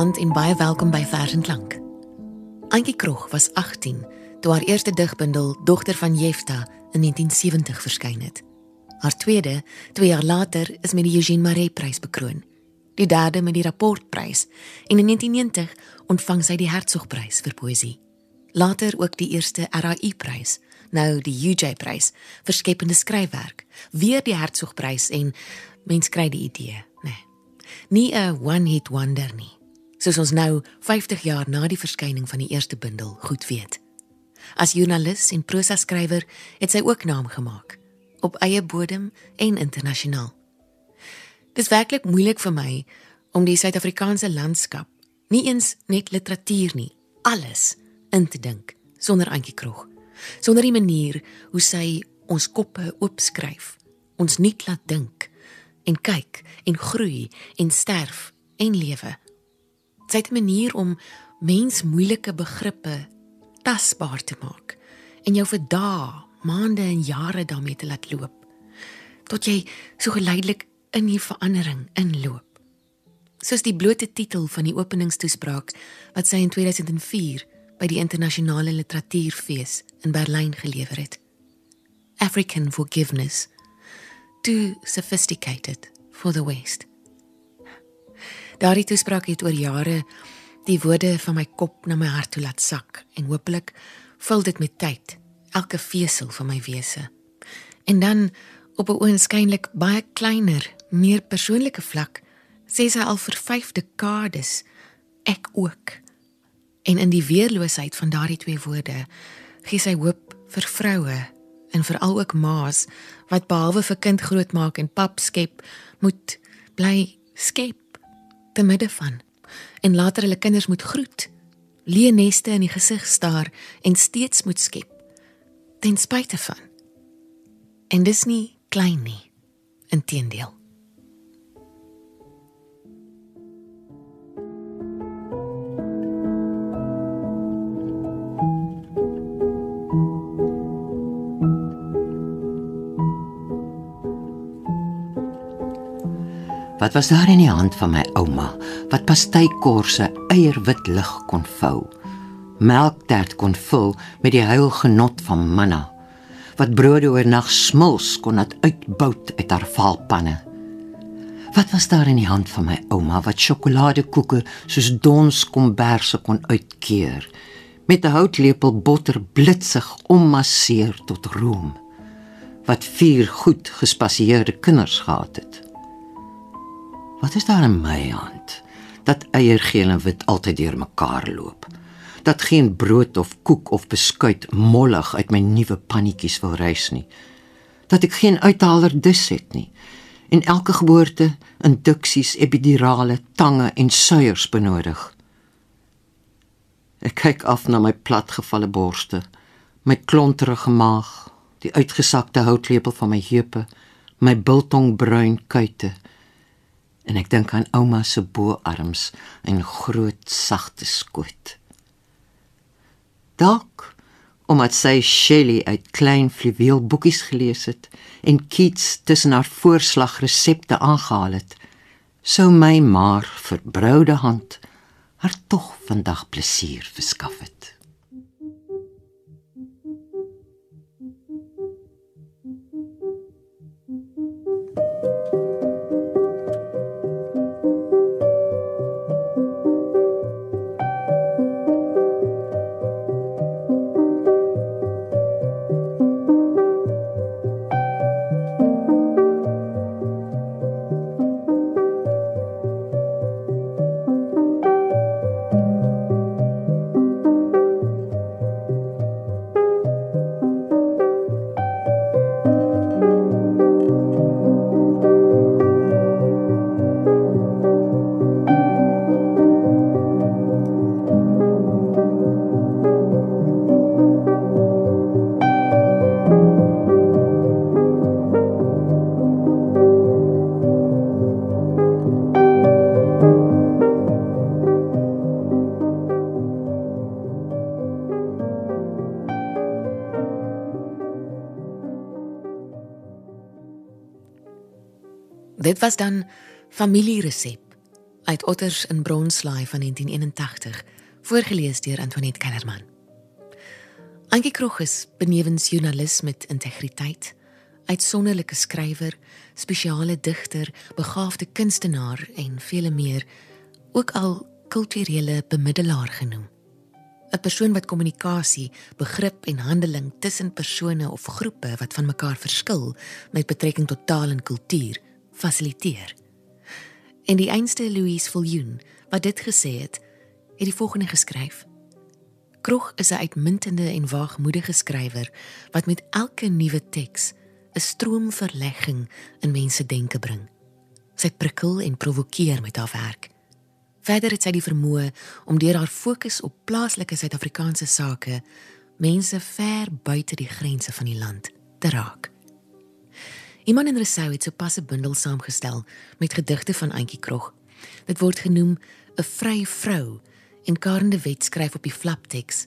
Goeienaand en baie welkom by Vers en Klank. Antjie Krog was 18 toe haar eerste digbundel Dogter van Jefta in 1970 verskyn het. Haar tweede, 2 jaar later, is met die Eugene Maree Prys bekroon. Die derde met die Rapportprys en in 1990 ontvang sy die Hertzogprys vir poësie. Later ook die eerste RAI Prys, nou die UJ Prys vir skepende skryfwerk, weer die Hertzogprys en mens kry die idee, nê. Nee, nie 'n one-hit wonder nie, soos ons nou 50 jaar na die verskyning van die eerste bundel goed weet. As joernalis en prosa skrywer het sy ook naam gemaak op eie bodem en internasionaal. Dis werklik moeilik vir my om die Suid-Afrikaanse landskap, nie eens net literatuur nie, alles in te dink sonder Antjie Krog. Sonder die manier hoe sy ons koppe oopskryf, ons nuut laat dink en kyk en groei en sterf en lewe. Sy het 'n manier om mens moeilike begrippe tasbaar te maak en jou vir dae, maande en jare daarmee te laat loop tot jy so geleidelik in die verandering inloop. Soos die blote titel van die openingstoespraak wat sy in 2004 by die internasionale literatuurfees in Berlyn gelewer het. African forgiveness too sophisticated for the west. Daardie toespraak het oor jare die woorde van my kop na my hart toe laat sak en hopelik vul dit met tyd elke vesel van my wese. En dan op 'n oënskynlik baie kleiner, meer persoonlike vlak sê sy al vir 5 dekades ek ook. En in die weerloosheid van daardie twee woorde gee sy hoop vir vroue en veral ook ma's wat behalwe vir kind grootmaak en pap skep, moet bly skep te midde van en later hulle kinders moet groet, leë neste in die gesig staar en steeds moet skep ten spyte van. En dis nie klein nie, inteendeel. Wat was daar in die hand van my ouma wat pastykorse eierwit lig kon vou? Melktert kon vul met die huilgenot van manna. Wat brode oornag smuls kon laat uitbout uit haar valpanne. Wat was daar in die hand van my ouma wat sjokoladekoeke soos dons komberse kon uitkeer met 'n houtlepel botter blitsig ommasseer tot room? Wat vier goed gespasieerde kinders gehad het. Wat is daar in my hand? Dat eiergeel en wit altyd deur mekaar loop. Dat geen brood of koek of beskuit mollig uit my nuwe pannetjies wil reis nie. Dat ek geen uithaler dis het nie. En elke geboorte induksies, epidurale, tange en suiers benodig. Ek kyk af na my platgevalle borste, my klonterige maag, die uitgesakte houtlepel van my heupe, my biltongbruin kuite en ek dink aan ouma se boarms en groot sagte skoot. Dalk omdat sy Shelley uit klein fluweel boekies gelees het en Keats tussen haar voorslagresepte aangehaal het, sou my maar verbroude hand haar tog vandag plesier verskaf het. Was dan familieresep. uit Otters in Bronslaai van 1981, voorgeles deur Antoinette Kellerman. Antjie Krog is benewens joernalis met integriteit, uitsonderlike skrywer, spesiale digter, begaafde kunstenaar en vele meer, ook al kulturele bemiddelaar genoem. 'n Persoon wat kommunikasie, begrip en handeling tussen persone of groepe wat van mekaar verskil met betrekking tot taal en kultuur fasiliteer. En die einste Louise Viljoen wat dit gesê het, het die volgende geskryf: Krog is 'n uitmuntende en waagmoedige skrywer wat met elke nuwe teks 'n stroom verlegging in mense denke bring. Sy prikkel en provokeer met haar werk. Verder het sy die vermoë om deur haar fokus op plaaslike Suid-Afrikaanse sake mense ver buite die grense van die land te raak. Iman en Rousseau het sopas 'n bundel saamgestel met gedigte van Auntie Krog. Dit word genoem 'n vrye vrou en Karen de Wet skryf op die flapteks.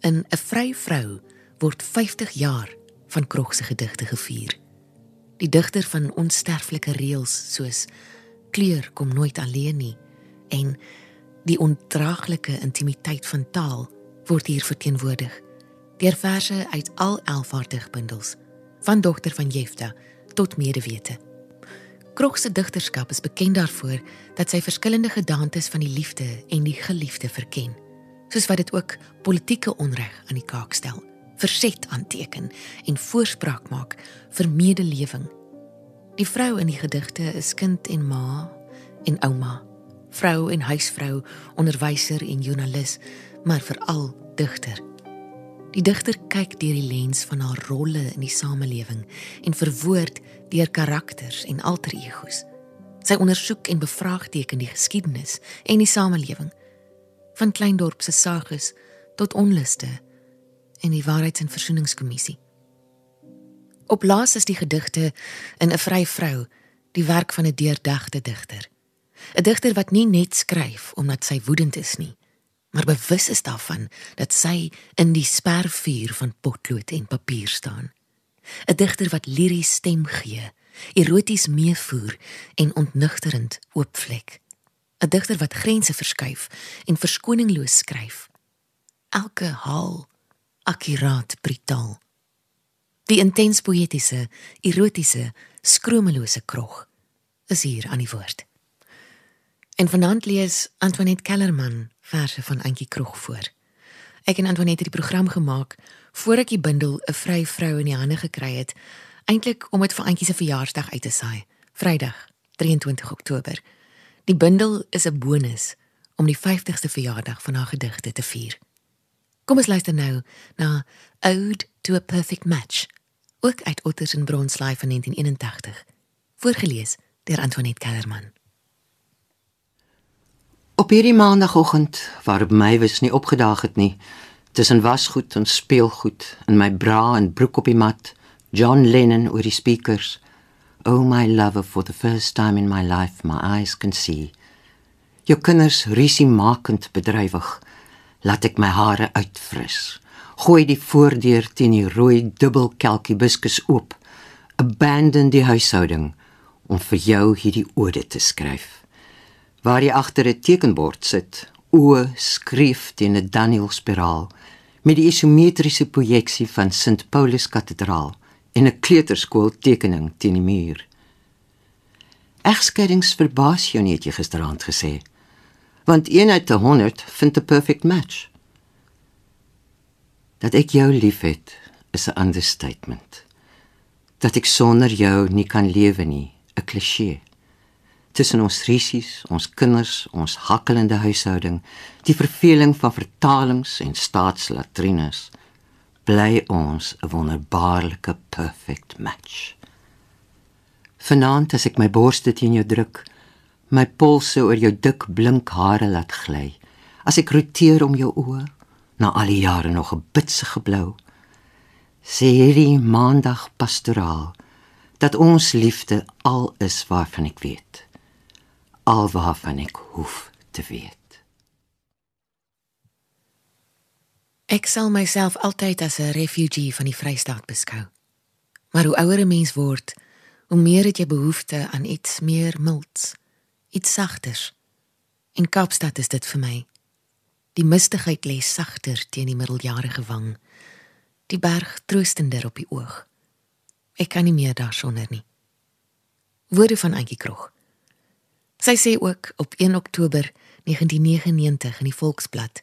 In 'n vrye vrou word 50 jaar van Krog se gedigte gevier. Die digter van onsterflike reëls soos kleur kom nooit alleen nie en die ondraaglike intimiteit van taal word hier verteenwoordig deur verse uit al 11 hartigbundels van dogter van Jefta tot medewete. Krog se digterskap is bekend daarvoor dat sy verskillende gedagtes van die liefde en die geliefde verken, soos wat dit ook politieke onreg aan die kaak stel, verset aanteken en voorspraak maak vir medelewing. Die vrou in die gedigte is kind en ma en ouma, vrou en huisvrou, onderwyser en joernalis, maar veral digter. Die digter kyk deur die lens van haar rolle in die samelewing en verwoord deur karakters en alter egos. Sy ondersoek en bevraagteken die geskiedenis en die samelewing van Kleindorp se sages tot onluste en die waarheids- en versoeningskommissie. Op laas is die gedigte in 'n vry vrou die werk van 'n deurdagte digter. 'n Digter wat nie net skryf omdat sy woedend is nie, maar bewus is daarvan dat sy in die spervuur van potlood en papier staan. 'n Digter wat liries stem gee, eroties meevoer en ontnugterend oopvlek. 'n Digter wat grense verskuif en verskoningsloos skryf. Elke haal akkuraat brutaal. Die intens poëtiese, erotiese, skromelose krog is hier aan die woord. En vanaand lees Antoinette Kellerman verse van Antjie Krog voor. Ek en Antoinette het die program gemaak voor ek die bundel 'n vry vrou in die hande gekry het, eintlik om dit vir Antjie se verjaarsdag uit te saai, Vrydag, 23 Oktober. Die bundel is 'n bonus om die 50ste verjaardag van haar gedigte te vier. Kom ons luister nou na Ode to a Perfect Match, ook uit Otters en Bronslaai van 1981, voorgeles deur Antoinette Kellerman. Op hierdie maandagooggend waarop my wis nie opgedaag het nie, tussen wasgoed en speelgoed in my bra en broek op die mat, John Lennon oor die speakers. Oh my lover for the first time in my life my eyes can see. Jou kinders risie makend bedrywig, laat ek my hare uitfris. Gooi die voordeur teen die rooi dubbelkelkie biskus oop. Abandon die huishouding om vir jou hierdie ode te skryf waar jy agter 'n tekenbord sit, o skryf teen 'n Daniel spiraal met die isometriese projeksie van St Paulus Kathedraal en 'n kleuterskool tekening teen die muur. Egskeidings verbaas jou nie het jy gisteraand gesê. Want 1 uit 100 vind 'n perfect match. Dat ek jou liefhet is 'n understatement. Dat ek sonder jou nie kan lewe nie, 'n klisjé tussen ons risies, ons kinders, ons hakkelende huishouding, die verveling van vertalings en staatslatrines, bly ons 'n wonderbaarlike perfect match. Vanaand as ek my borste teen jou druk, my polse oor jou dik blink hare laat gly, as ek roteer om jou oë, na al die jare nog 'n bitsige blou, sê hierdie maandag pastoraal dat ons liefde al is waarvan ek weet alwaarvan ek hoef te weet. Ek sal myself altyd as 'n refugee van die Vrystaat beskou. Maar hoe ouer 'n mens word, hoe meer het jy behoefte aan iets meer milds, iets sagters, En Kaapstad is dit vir my. Die mistigheid lê sagter teen die middeljarige wang. Die berg troostender op die oog. Ek kan nie meer daarsonder nie. Woorde van Auntie Krog. Sy sê ook op 1 Oktober 1999 in die Volksblad.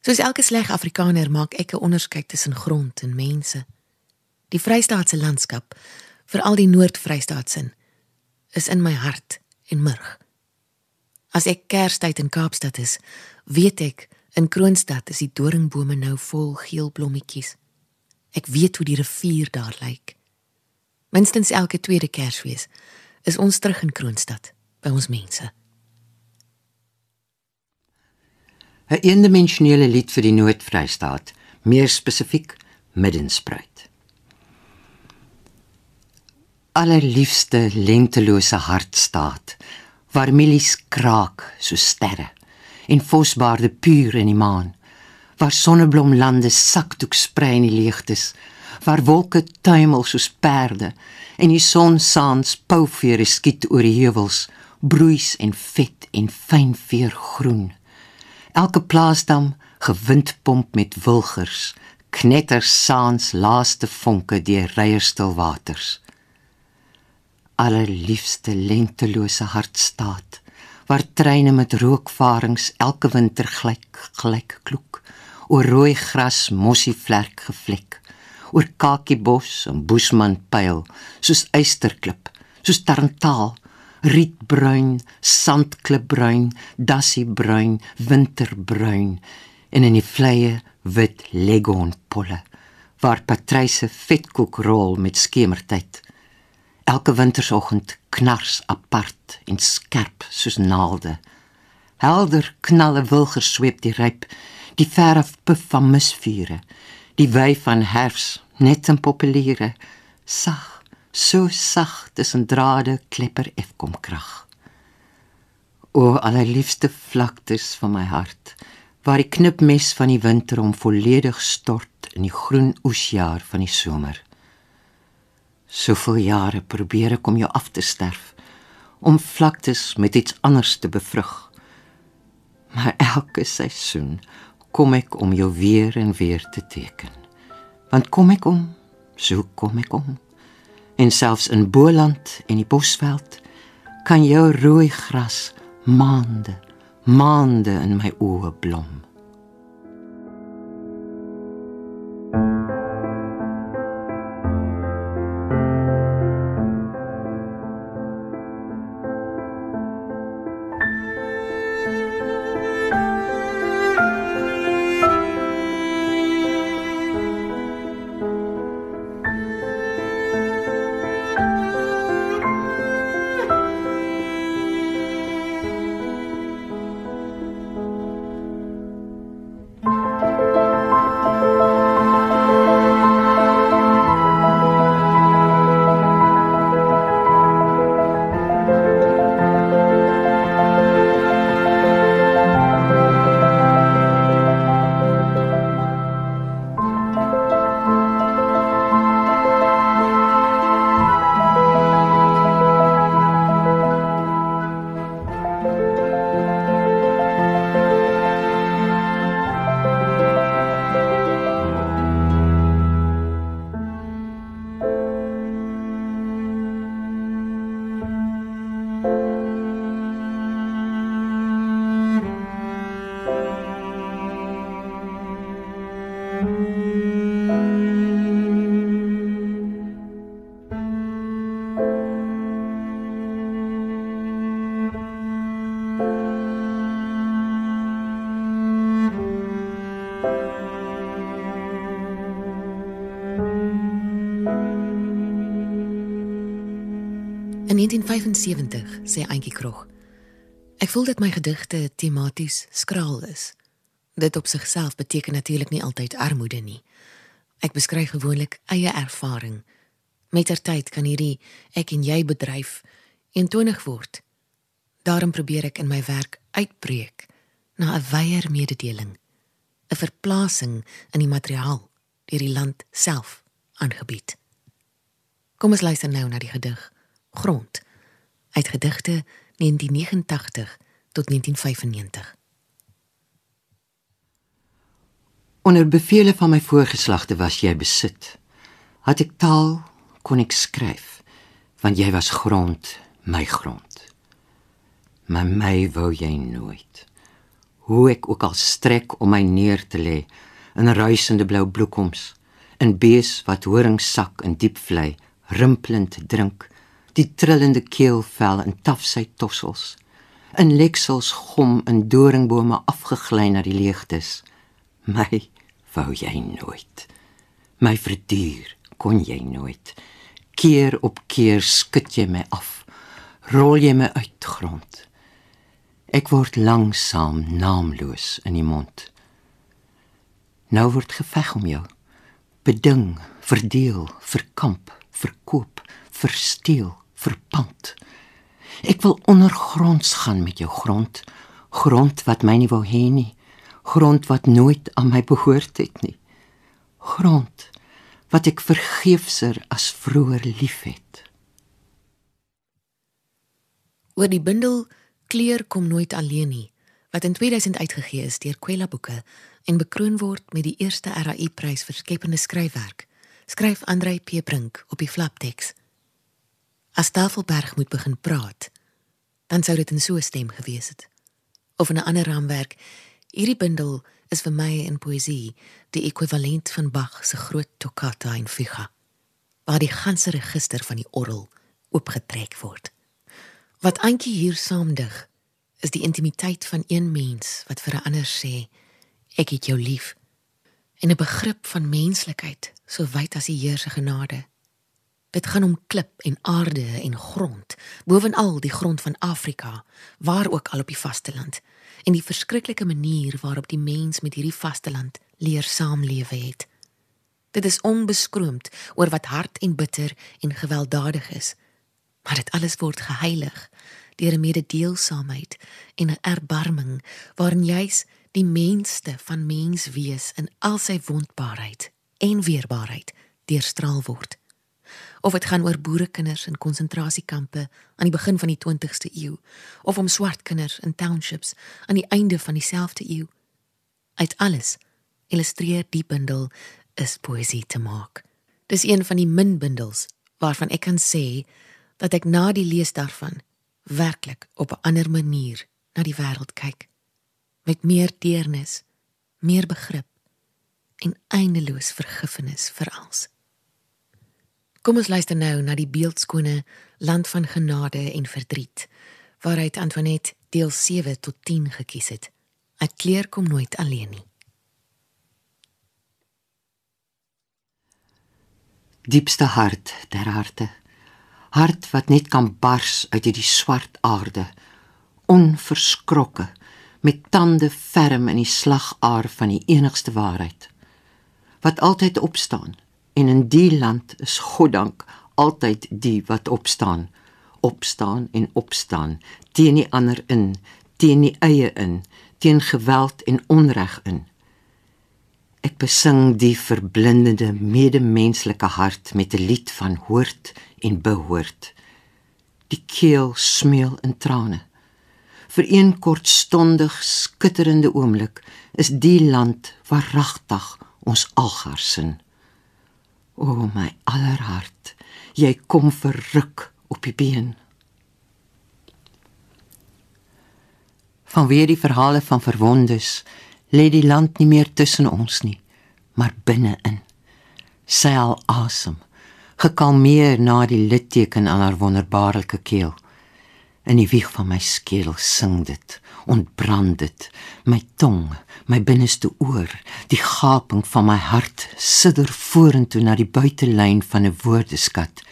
Soos elke sleg Afrikaner maak ek 'n onderskeid tussen grond en mense. Die Vrystaatse landskap, veral die Noord-Vrystaatsin, is in my hart en murg. As ek Kerstyd in Kaapstad is, weet ek in Kroonstad is die doringbome nou vol geel blommetjies. Ek weet hoe die rivier daar lyk. Minstens elke tweede Kersfees is ons terug in Kroonstad by ons mense. 'n Eendimensionele lied vir die Noord-Vrystaat, meer spesifiek Middenspruit. Allerliefste lentelose hartstaat, waar mielies kraak so sterre en vosbaarde puur in die maan, waar sonneblomlande sakdoek sprei in die leegtes, waar wolke tuimel soos perde en die son saans pouvere skiet oor die heuwels broeis en vet en fyn veer groen. Elke plaasdam gewindpomp met wilgers, knetter saans laaste vonke deur reierstil waters. Allerliefste lentelose hartstaat waar treine met rookvarings elke winter glyk glyk kloek oor rooi gras mossie vlek gevlek oor kakiebos en boesmanpyl soos eysterklip soos tarantaal rietbruin, sandklipbruin, dassiebruin, winterbruin en in die vleie wit legonpolle waar patryse vetkoek rol met skemertyd. Elke wintersoggend knars apart en skerp soos naalde. Helder knalle wilger sweep die ryp, die verf puff van misvure, die wy van herfs net in populiere, sag so sag tussen drade klepper efkom krag. O allerliefste vlaktes van my hart, waar die knipmes van die winter hom volledig stort in die groen oesjaar van die somer. Soveel jare probeer ek om jou af te sterf, om vlaktes met iets anders te bevrug. Maar elke seisoen kom ek om jou weer en weer te teken. Want kom ek om, so kom ek om en selfs in Boland en die Bosveld kan jou rooi gras maande maande in my oë blom 1975 sê Auntie Krog. Ek voel dat my gedigte tematies skraal is. Dit op sigself beteken natuurlik nie altyd armoede nie. Ek beskryf gewoonlik eie ervaring. Mettertyd kan hierdie ek en jy bedryf eentonig word. Daarom probeer ek in my werk uitbreek na 'n wyeer mededeling, 'n verplasing in die materiaal deur die land self aangebied. Kom ons luister nou na die gedig grond uit gedigte 1989 tot 1995. Onder bevele van my voorgeslagte was jy besit. Had ek taal, kon ek skryf, want jy was grond, my grond. Maar my wou jy nooit. Hoe ek ook al strek om my neer te lê in ruisende blou bloekoms, in bees wat horingsak in diep vlei, rimpelend drink, die trillende keelvel in tafsy tossels, in leksels gom in doringbome afgegly na die leegtes. My wou jy nooit. My verduur kon jy nooit. Keer op keer skud jy my af. Rol jy my uit grond. Ek word langsam naamloos in die mond. Nou word geveg om jou. Beding, verdeel, verkamp, verkoop, versteel, verpand. Ek wil ondergronds gaan met jou grond, grond wat my nie wou hê nie, grond wat nooit aan my behoort het nie. Grond wat ek vergeefser as vroeër liefhet. Oor die bundel Kleur kom nooit alleen nie, wat in 2000 uitgegee is deur Kwela Boeke en bekroon word met die eerste RAI-prys vir skepende skryfwerk, skryf Andrei P. Brink op die flapteks. As Tafelberg moet begin praat, dan sou dit in so 'n stem gewees het. Of in 'n ander raamwerk, hierdie bundel is vir my in poësie die ekwivalent van Bach se groot toccata in Fuga, waar die ganse register van die orgel oopgetrek word. Wat Antjie hier saamdig, is die intimiteit van een mens wat vir 'n ander sê ek het jou lief en 'n begrip van menslikheid so wyd as die Heer se genade. Dit gaan om klip en aarde en grond, bovenal die grond van Afrika, waar ook al op die vasteland, en die verskriklike manier waarop die mens met hierdie vasteland leer saamlewe het. Dit is onbeskroomd oor wat hard en bitter en gewelddadig is, maar dit alles word geheilig deur 'n mededeelsaamheid en 'n erbarming waarin juis die mensste van mens wees in al sy wondbaarheid en weerbaarheid deurstraal word of dit gaan oor boerekinders in konsentrasiekampe aan die begin van die 20ste eeu of om swart kinders in townships aan die einde van dieselfde eeu uit alles illustreer die bundel is poesie te maak. Dis een van die min bundels waarvan ek kan sê dat ek na die lees daarvan werklik op 'n ander manier na die wêreld kyk. Met meer deernis meer begrip en eindeloos vergifnis vir alles Kom ons luister nou na die beeldskone Land van Genade en Verdriet waaruit Antoinette deel 7 tot 10 gekies het. 'n Kleer kom nooit alleen nie. Diepste hart der harte. Hart wat net kan bars uit hierdie swart aarde, onverskrokke, met tande ferm in die slagaar van die enigste waarheid. Wat altyd opstaan en in die land is goddank altyd die wat opstaan. Opstaan en opstaan. Teen die ander in teen die eie in teen geweld en onreg in. Ek besing die verblindende medemenslike hart met 'n lied van hoort en behoort. Die keel smeel in trane. Vir een kortstondig skitterende oomblik is die land waaragtig ons algaar sin O my allerhart, jy kom verruk op die been. Vanweer die verhale van verwondes, lê die land nie meer tussen ons nie, maar binne-in. Sy al asem, gekalmeer na die litteken aan haar wonderbaarlike keel. In die wieg van my skedel sing dit, ontbrand dit, my tong my binneste oor, die gaping van my hart sidder vorentoe na die buitelyn van 'n woordeskat,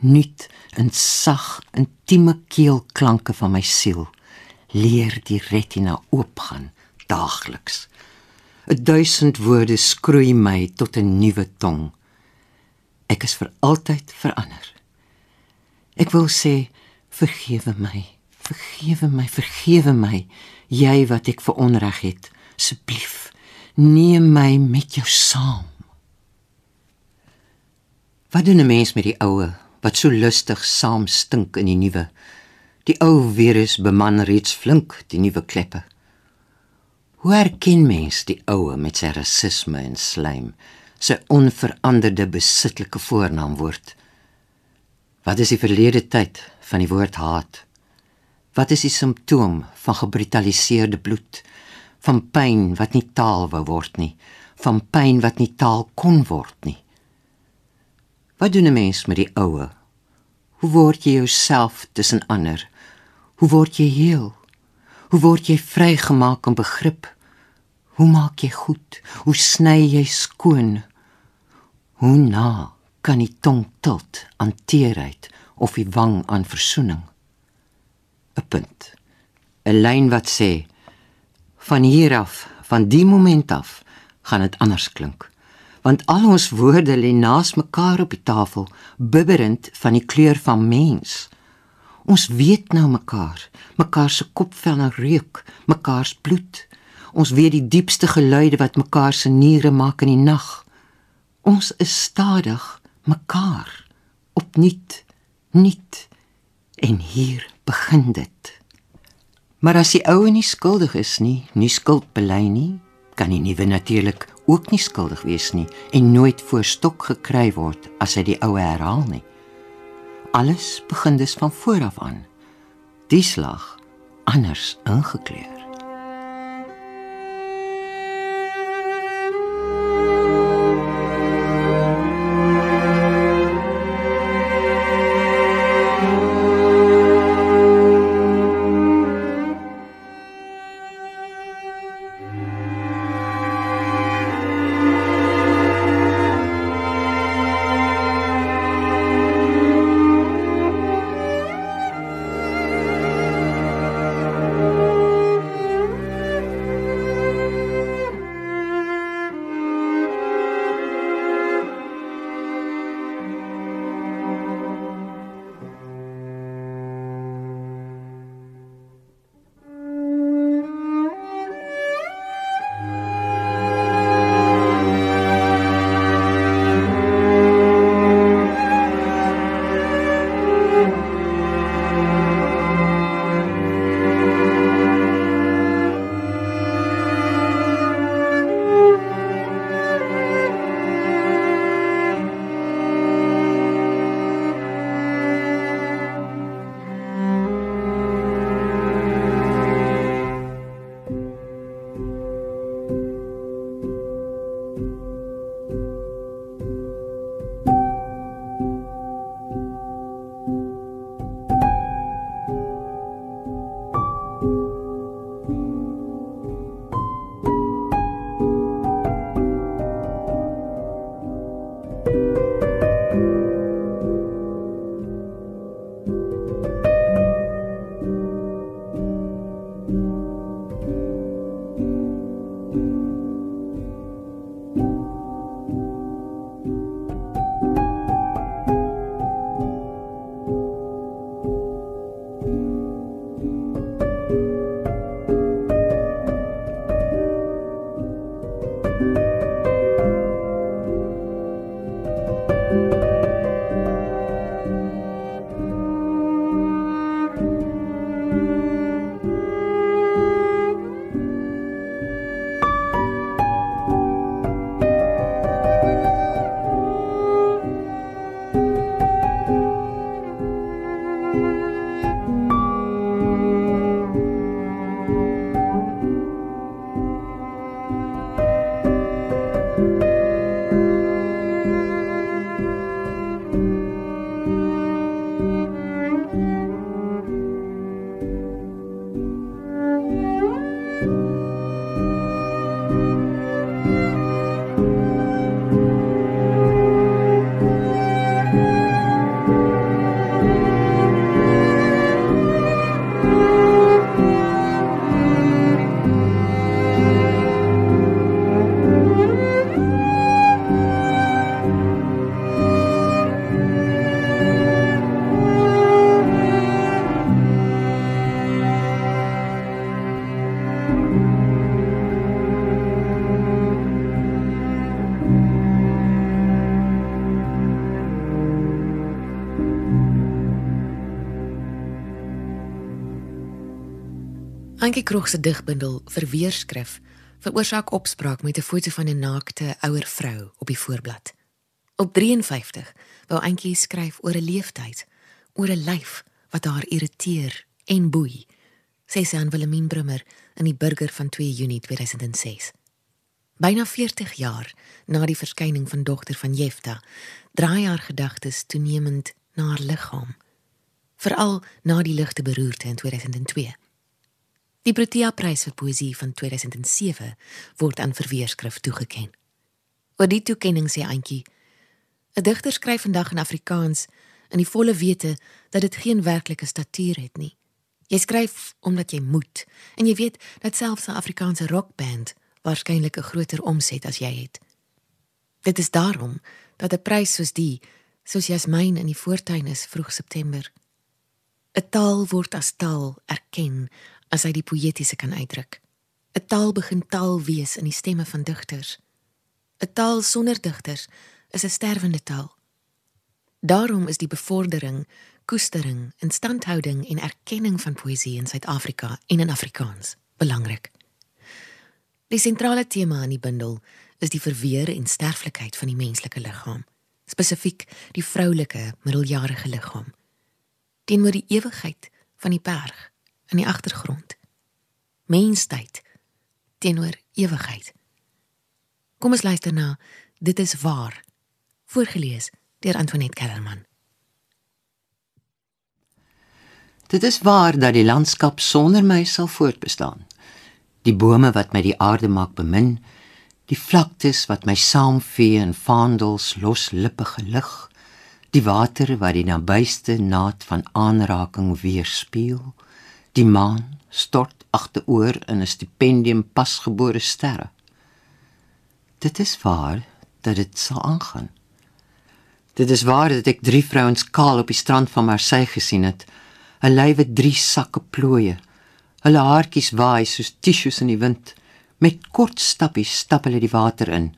nuut en sag intieme keelklanke van my siel, leer die retina oopgaan daagliks. 'n Duisend woorde skroei my tot 'n nuwe tong. Ek is vir altyd verander. Ek wil sê vergewe my, vergewe my, vergewe my, jy wat ek veronreg het asseblief neem my met jou saam. Wat doen 'n mens met die oue wat so lustig saam stink in die nuwe? Die ou virus beman reeds flink die nuwe kleppe. Hoe herken mens die oue met sy rasisme en slijm, sy onveranderde besittelike voornaamwoord? Wat is die verlede tyd van die woord haat? Wat is die simptoom van gebrutaliseerde bloed, van pyn wat nie taal wou word nie, van pyn wat nie taal kon word nie? Wat doen 'n mens met die oue? Hoe word jy jouself tussen ander? Hoe word jy heel? Hoe word jy vrygemaak en begrip? Hoe maak jy goed? Hoe sny jy skoon? Hoe na kan die tong tilt aan teerheid of die wang aan versoening? 'n Punt. 'n Lyn wat sê van hier af, van die moment af, gaan dit anders klink. Want al ons woorde lê naas mekaar op die tafel, bibberend van die kleur van mens. Ons weet nou mekaar, mekaar se kopvel en reuk, mekaar se bloed. Ons weet die diepste geluide wat mekaar se niere maak in die nag. Ons is stadig mekaar opnuut nuut en hier begin dit. Maar as die ou nie skuldig is nie, nie skuld bely nie, kan die nuwe natuurlik ook nie skuldig wees nie en nooit voor stok gekry word as hy die ou herhaal nie. Alles begin dus van voor af aan. Die slag anders ingekleur. Krog se digbundel Verweerskrif veroorsaak opspraak met 'n foto van 'n naakte ouer vrou op die voorblad. Op 53 wou Antjie skryf oor 'n leeftyd, oor 'n lyf wat haar irriteer en boei. Sê sy aan Willemien Brummer in die Burger van 2 Junie 2006. Byna 40 jaar na die verskyning van dogter van Jefta, draai haar gedagtes toenemend na haar liggaam, veral na die ligte beroerte in 2002. Die Protea Prys vir poësie van 2007 word aan verweerskrif toegekend. Oor die toekenning sê Antjie: 'n Digter skryf vandag in Afrikaans in die volle wete dat dit geen werklike statuur het nie. Jy skryf omdat jy moet en jy weet dat selfs 'n Afrikaanse rockband waarskynlik 'n groter omset as jy het. Dit is daarom dat 'n prys soos die, soos Jasmin in die voortuin is vroeg September. 'n Taal word as taal erken as hy die poëtiese kan uitdruk. 'n Taal begin taal wees in die stemme van digters. 'n Taal sonder digters is 'n sterwende taal. Daarom is die bevordering, koestering, instandhouding en erkenning van poësie in Suid-Afrika en in Afrikaans belangrik. Die sentrale tema in die bundel is die verweer en sterflikheid van die menslike liggaam, spesifiek die vroulike middeljarige liggaam. Teenoor die ewigheid van die berg in die agtergrond. Menstyd teenoor ewigheid. Kom ons luister na Dit is waar. Voorgeles deur Antoinette Kellerman. Dit is waar dat die landskap sonder my sal voortbestaan. Die bome wat my die aarde maak bemin, die vlaktes wat my saamvee in vaandels loslippige lig, die water wat die nabyste naad van aanraking weerspieël, Die maan stort agteroor in 'n stipendium pasgebore sterre. Dit is waar dat dit sal aangaan. Dit is waar dat ek drie vrouens kaal op die strand van Marseille gesien het. Hulle lywe drie sakke plooie. Hulle haartjies waai soos tissues in die wind. Met kort stappies stap hulle die water in.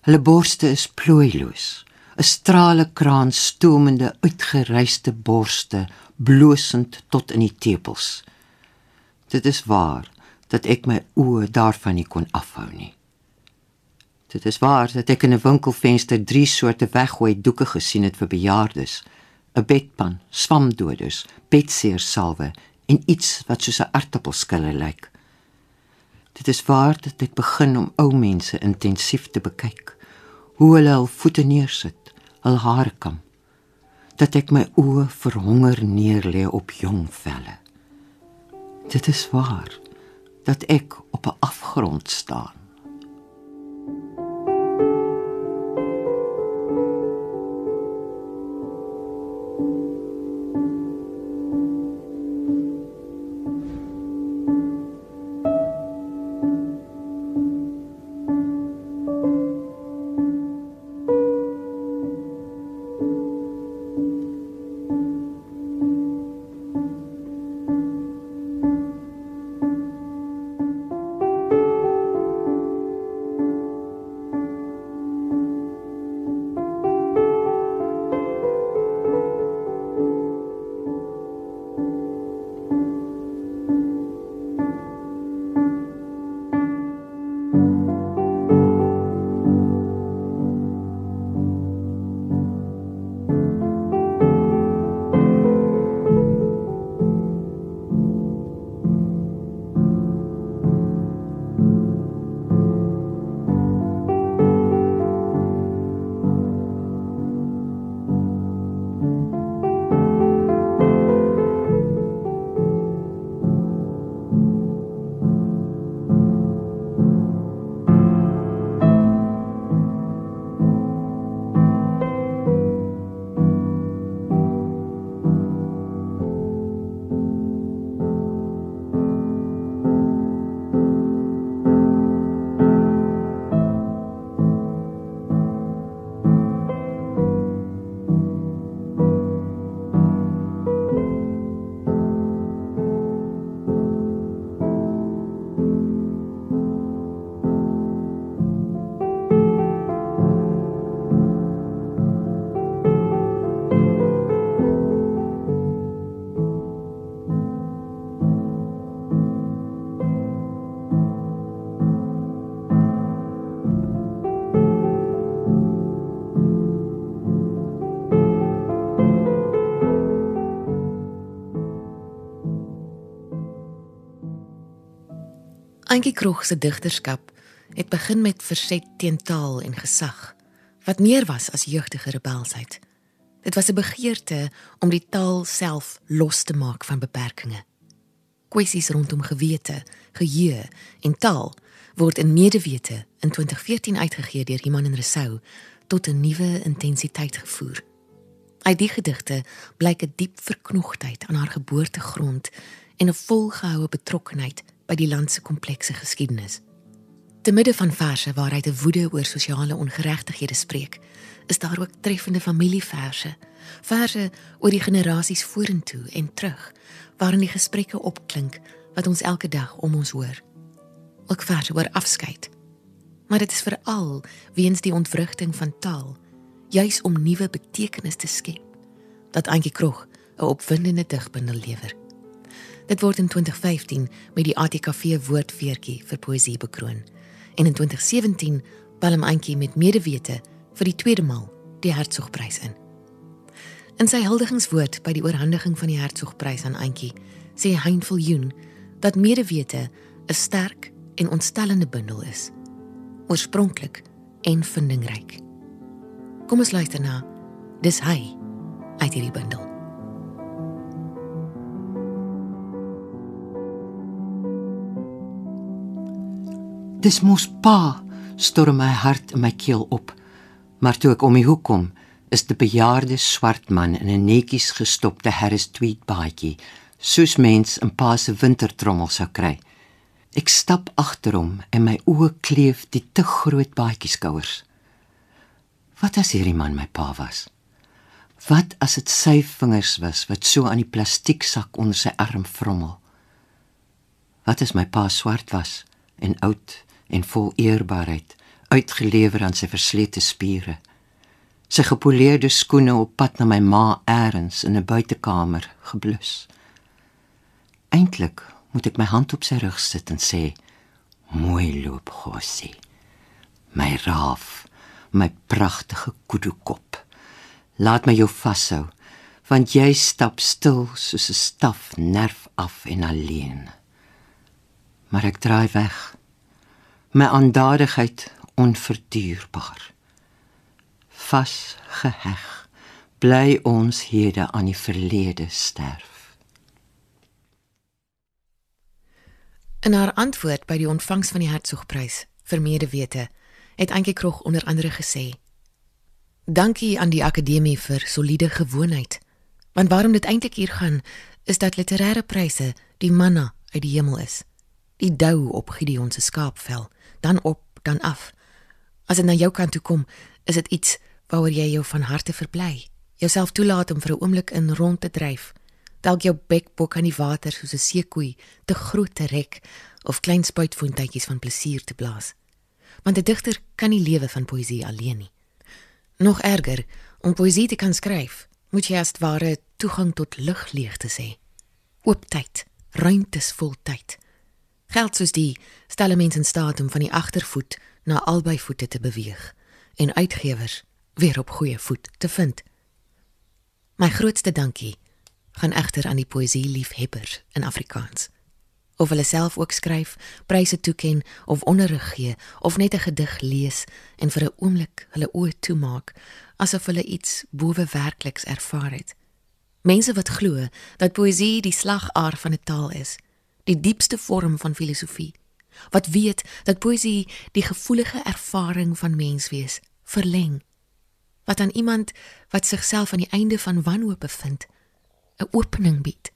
Hulle borste is plooiloos. 'n Strale kraan stoomende uitgeryste borste blosend tot in die tepels. Dit is waar dat ek my oë daarvan nie kon afhou nie. Dit is waar dat ek in 'n winkelfenster drie soorte weggooi doeke gesien het vir bejaardes: 'n bedpan, swamdoders, bedseersalwe en iets wat soos 'n aartappelskille lyk. Dit is waar dat ek begin om ou mense intensief te bekyk, hoe hulle hul voete neersit, hul hare kam dat ek my oë verhonger neerlê op jong velle. Dit is waar dat ek op 'n afgrond staan. Antjie Krog se digterskap het begin met verset teen taal en gesag, wat meer was as jeugdige rebelsheid. Dit was 'n begeerte om die taal self los te maak van beperkings. Kwessies rondom gewete, geheue en taal word in Medewete in 2014 uitgegee deur Iman en Resou tot 'n nuwe intensiteit gevoer. Uit die gedigte blyk 'n diep verknogtheid aan haar geboortegrond en 'n volgehoue betrokkenheid by die land se komplekse geskiedenis. Te midde van verse waaruit 'n woede oor sosiale ongeregtighede spreek, is daar ook treffende familieverse, verse oor die generasies vorentoe en terug, waarin die gesprekke opklink wat ons elke dag om ons hoor. Ook verse oor afskeid. Maar dit is veral weens die ontwrigting van taal, juis om nuwe betekenis te skep, dat Antjie Krog 'n opwindende digbundel lewer. Dit word in 2015 met die ATKV woordfeertjie vir poësie bekroon en in 2017 palm Antjie met medewete vir die tweede maal die Hertzogprys in. In sy huldigingswoord by die oorhandiging van die Hertzogprys aan Antjie, sê Hein Viljoen dat medewete 'n sterk en ontstellende bundel is. Oorspronklik en vindingryk. Kom ons luister na Dis hy uit hierdie bundel. Dis mos pa, storm my hart in my keel op. Maar toe ek om die hoek kom, is die bejaarde swart man in 'n netjies gestopte Harris tweed baadjie, soos mens in pa se wintertrommel sou kry. Ek stap agter hom en my oë kleef die te groot baadjie skouers. Wat as hierdie man my pa was? Wat as dit sy vingers was wat so aan die plastieksak onder sy arm vrommel? Wat as my pa swart was en oud en vol eerbaarheid, uitgelewer aan sy verslete spiere. Sy gepoleerde skoene op pad na my ma eers in 'n buitekamer geblus. Eintlik moet ek my hand op sy rug sit en sê: "Mooi loop, Gossie. My raaf, my pragtige kudukop. Laat my jou vashou, want jy stap stil soos 'n staf nerf af en alleen." Maar ek draai weg my aandadigheid onverduurbaar. Vas geheg bly ons hede aan die verlede sterf. In haar antwoord by die ontvangs van die Hertzogprys vir medewete het Antjie Krog onder andere gesê: Dankie aan die akademie vir soliede gewoonheid. Want waarom dit eintlik hier gaan, is dat literêre pryse die manna uit die hemel is. Die dou op Gideon se skaapvel dan op, dan af. As dit na jou kant toe kom, is dit iets waaroor jy jou van harte verbly. Jouself toelaat om vir 'n oomblik in rond te dryf. Dalk jou bekbok aan die water soos 'n seekoei te groot te rek of klein spuitfonteintjies van plesier te blaas. Want 'n digter kan nie lewe van poësie alleen nie. Nog erger, om poësie te kan skryf, moet jy as ware toegang tot lugleegte hê. Oop tyd, ruimtes vol tyd. Geld soos die stel mense in staat om van die agtervoet na albei voete te beweeg en uitgewers weer op goeie voet te vind. My grootste dankie gaan egter aan die poësie liefhebbers in Afrikaans. Of hulle self ook skryf, pryse toeken of onderrig gee of net 'n gedig lees en vir 'n oomblik hulle oë toemaak asof hulle iets bowe werkliks ervaar het. Mense wat glo dat poësie die slagaar van 'n taal is die diepste vorm van filosofie wat weet dat poësie die gevoelige ervaring van menswees verleng wat aan iemand wat sigself aan die einde van wanhoop bevind 'n opening bied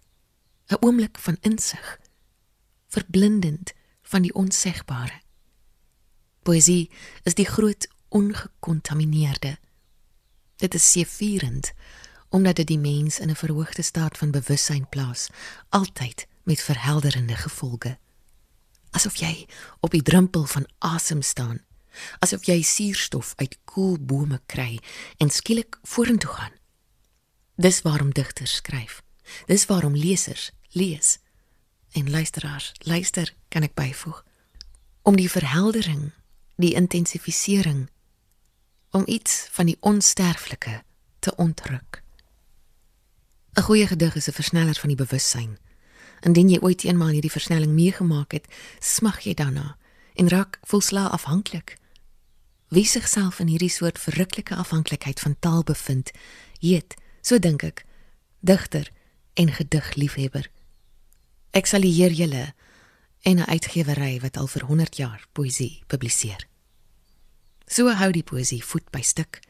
'n oomblik van insig verblindend van die onsegbare poësie is die groot ongekontamineerde dit is seëvierend omdat dit die mens in 'n verhoogde staat van bewussyn plaas altyd met verhelderende gevolge. Asof jy op die drempel van asem staan, asof jy suurstof uit koel bome kry en skielik vorentoe gaan. Dis waarom digters skryf. Dis waarom lesers lees. En luisteraars, luister, kan ek byvoeg. Om die verheldering, die intensifisering om iets van die onsterflike te ontruk. 'n Goeie gedig is 'n versneller van die bewussyn Indien jy ooit eenmaal hierdie versnelling meegemaak het, smag jy daarna en raak volslaa afhanklik. Wie sigself in hierdie soort verruklike afhanklikheid van taal bevind, heet, so dink ek, digter en gedigliefhebber. Ek sal hier julle en 'n uitgewery wat al vir 100 jaar poësie publiseer. So hou die poësie voet by stuk.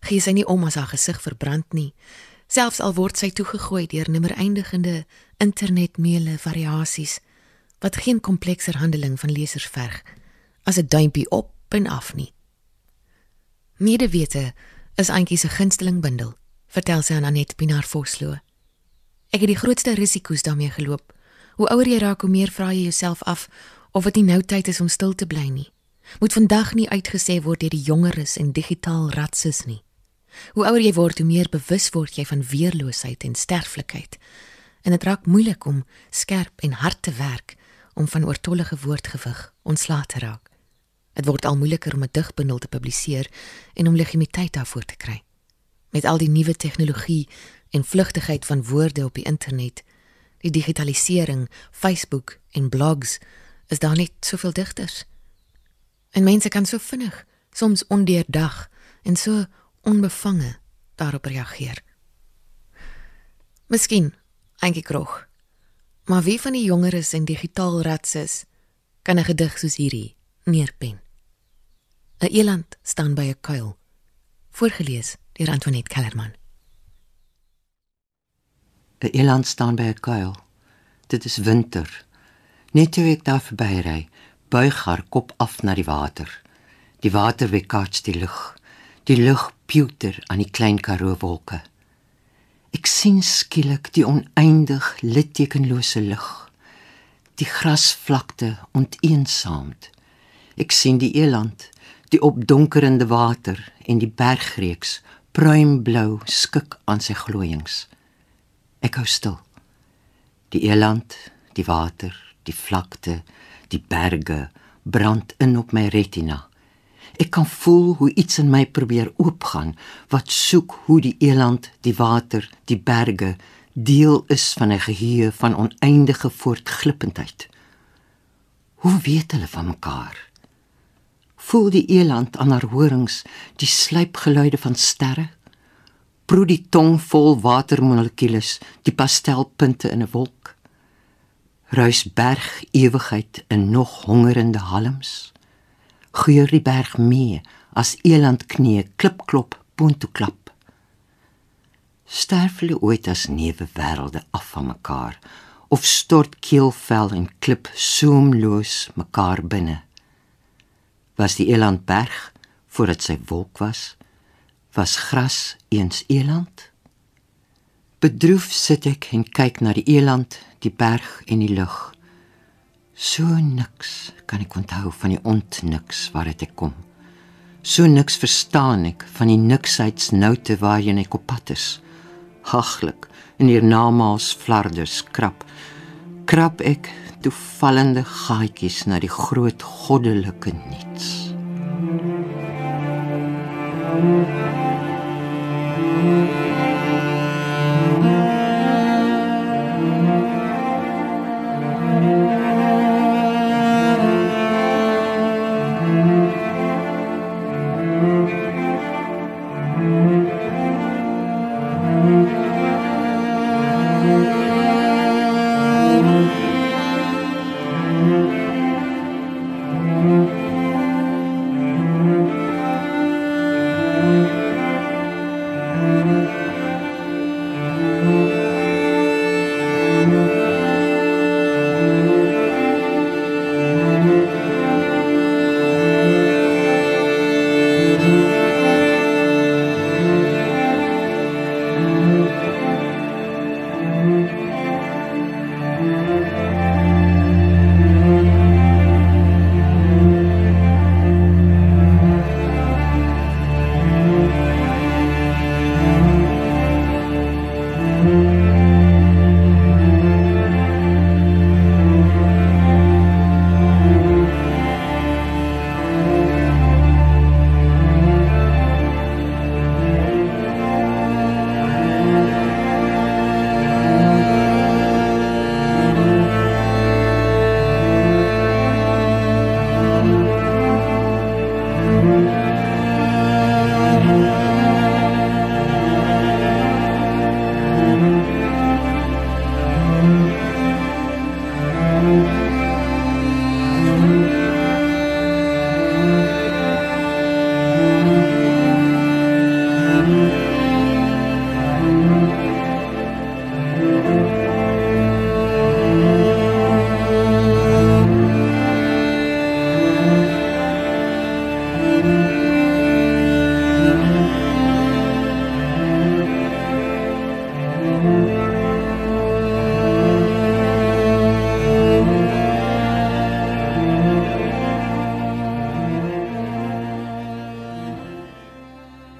Gee sy nie om as haar gesig verbrand nie, selfs al word sy toegegooi deur nimmer eindigende internetmeele variasies wat geen komplekser handeling van lesers verg as 'n duimpie op en af nie. Medewete is eintjie se gunsteling bundel, vertel sy aan Anet Pinaar Vosloo. Ek het die grootste risiko's daarmee geloop. Hoe ouer jy raak, hoe meer vra jy jouself af of dit nie nou tyd is om stil te bly nie. Moet vandag nie uitgesê word deur die jongeres en digitaal ratses nie. Hoe ouer jy word, hoe meer bewus word jy van weerloosheid en sterflikheid. En dit raak moeilik om skerp en hard te werk om van oortollige woordgewig ontslae te raak. Dit word al moeiliker om 'n digbundel te publiseer en om legitimiteit daarvoor te kry. Met al die nuwe tegnologie en vlugtigheid van woorde op die internet, die digitalisering, Facebook en blogs, is daar net soveel digters. En mense kan so vinnig, soms ondeurdag en so onbevange daarop reageer. Miskien eintlik krog. Maar wie van die jongeres en digitaal ratses kan 'n gedig soos hierdie neerpen? 'n Eland staan by 'n kuil. Voorgeles deur Antoinette Kellerman. 'n Eland staan by 'n kuil. Dit is winter. Net toe ek daar verbyry, buig haar kop af na die water. Die water weerkaats die lug. Die lug pewter aan die klein Karoo wolke. Ek sien skielik die oneindig littekenlose lig. Die grasvlakte onteensaamd. Ek sien die eland, die opdonkerende water en die bergreeks pruimblou skik aan sy glooiings. Ek hou stil. Die eland, die water, die vlakte, die berge brand in op my retina. Ek kan voel hoe iets in my probeer oopgaan wat soek hoe die eland, die water, die berge deel is van 'n geheue van oneindige voortglippendheid. Hoe weet hulle van mekaar? Voel die eland aan haar horings die sluipgeluide van sterre? Proe die tong vol watermolekules, die pastelpunte in 'n wolk? Ruis berg ewigheid in nog hongerende halms? Geur die berg mee as eland knie klip klop punt toe klap. Sterf hulle ooit as newe wêrelde af van mekaar of stort keelvel en klip soemloos mekaar binne? Was die eland berg voordat sy wolk was was gras eens eland? Bedroef sit ek en kyk na die eland die berg en die lug So niks kan ek onthou van die ontniks waar dit ek kom. So niks verstaan ek van die niksheidsnoute waarheen ek op pad is. Haglik in hier namaals flarders krap. Krap ek toevallende gaatjies na die groot goddelike niets. Thank you.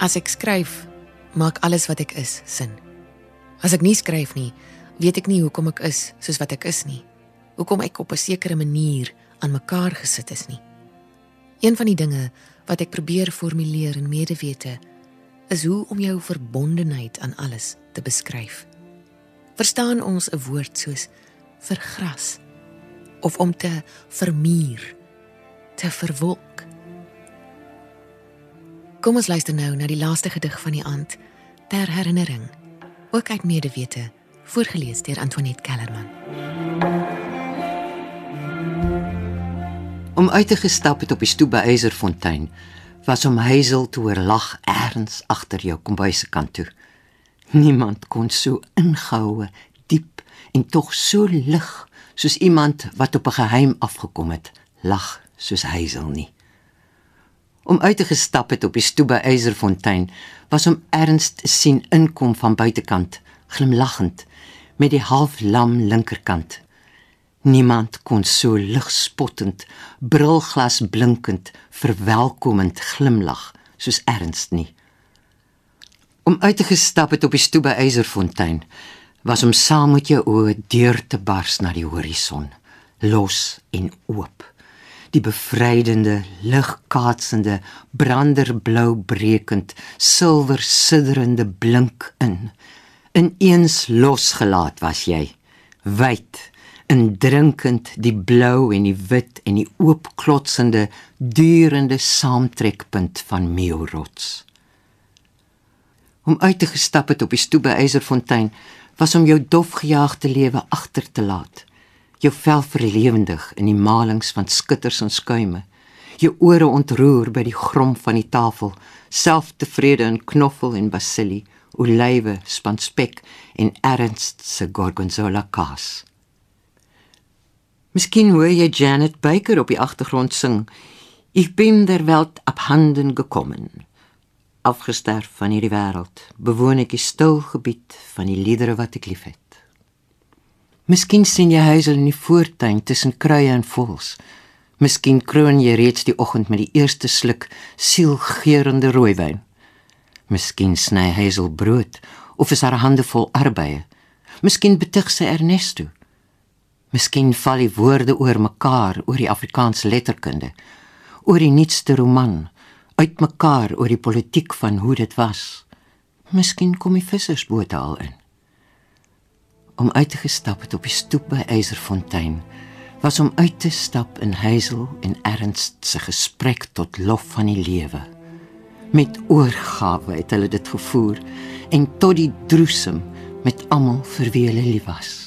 As ek skryf, maak alles wat ek is sin. As ek nie skryf nie, weet ek nie hoekom ek is soos wat ek is nie. Hoekom ek op 'n sekere manier aan mekaar gesit is nie. Een van die dinge wat ek probeer formuleer in medewete is hoe om jou verbondenheid aan alles te beskryf. Verstaan ons 'n woord soos vergras of om te vermuur, te verwolk? Kom ons luister nou na die laaste gedig van die aand ter herinnering. Ook uit medewete, voorgeles deur Antoinette Kellerman. Om uit te gestap het op die stoep by Eiserfontein was om Hazel te hoor lag erns agter jou kombuis se kant toe. Niemand kon so ingehoue, diep en tog so lig soos iemand wat op 'n geheim afgekom het, lag soos Hazel nie. Om uit te gestap het op die stoep by Eiserfontein was om erns te sien inkom van buitekant, glimlaggend met die half lam linkerkant. Niemand kon so ligspottend, brilglas blinkend, verwelkomend glimlag soos Ernst nie. Om uit te gestap het op die stoep by Eiserfontein was om saam met jou oë deur te bars na die horison, los en oop. Die bevrydende, ligkaatsende, branderblou breekend, silwer sidderende blink in. Ineens losgelaat was jy, wyd in drinkend die blou en die wit en die oop klotsende durende saamtrekpunt van Meelrots. Om uit te gestap het op die stoep by Eiserfontein was om jou dofgejaagde lewe agter te laat. Jou vel verlewendig in die malings van skitters en skuime. Jou ore ontroer by die grom van die tafel, selftevrede in knoffel en basilie, olywe, spanspek en ernst se gorgonzola kaas. Miskien hoor jy Janet Baker op die agtergrond sing. Ich bin der Welt abhanden gekommen. Afgesterf van hierdie wêreld, bewoon ek die stil gebied van die liedere wat ek liefhet. Miskien sien jy huisel in die voortuin tussen kruie en voëls. Miskien kroon jy reeds die oggend met die eerste sluk sielgeurende rooiwyn. Miskien sny Hazel brood of is haar hande vol arbeie. Miskien betug sy Ernesto. Miskien val die woorde oor mekaar oor die Afrikaanse letterkunde, oor die nuutste roman, uitmekaar oor die politiek van hoe dit was. Miskien kom die vissersbote al in. Om uit te gestap het op die stoep by Eiserfontein was om uit te stap in Hazel en Ernst se gesprek tot lof van die lewe. Met oorgawe het hulle dit gevoer en tot die droesem met almal vir wie hulle lief was.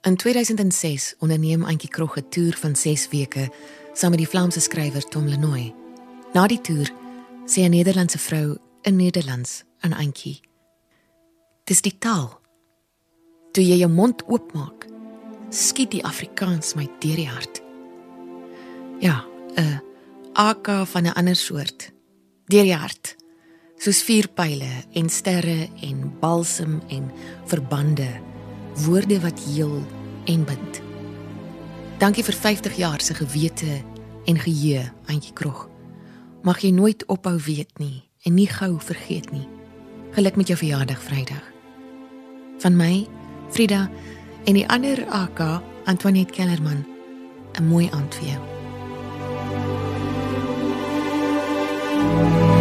In 2006 onderneem Antjie Krog 'n toer van 6 weke saam met die Vlaamse skrywer Tom Lenoy. Na die toer sê 'n Nederlandse vrou in Nederlands aan Antjie: "Dis die taal. Toe jy jou mond oopmaak, skiet die Afrikaans my deur die hart." Ja, 'n AK van 'n ander soort. Deur die hart. Soos vuurpyle en sterre en balsem en verbande woorde wat heel en bind. Dankie vir 50 jaar se gewete en geheue, Antjie Krog. Mag jy nooit ophou weet nie en nie gou vergeet nie. Geluk met jou verjaardag Vrydag. Van my, Frida en die ander AK, Antoinette Kellerman. 'n Mooi aand vir jou. thank you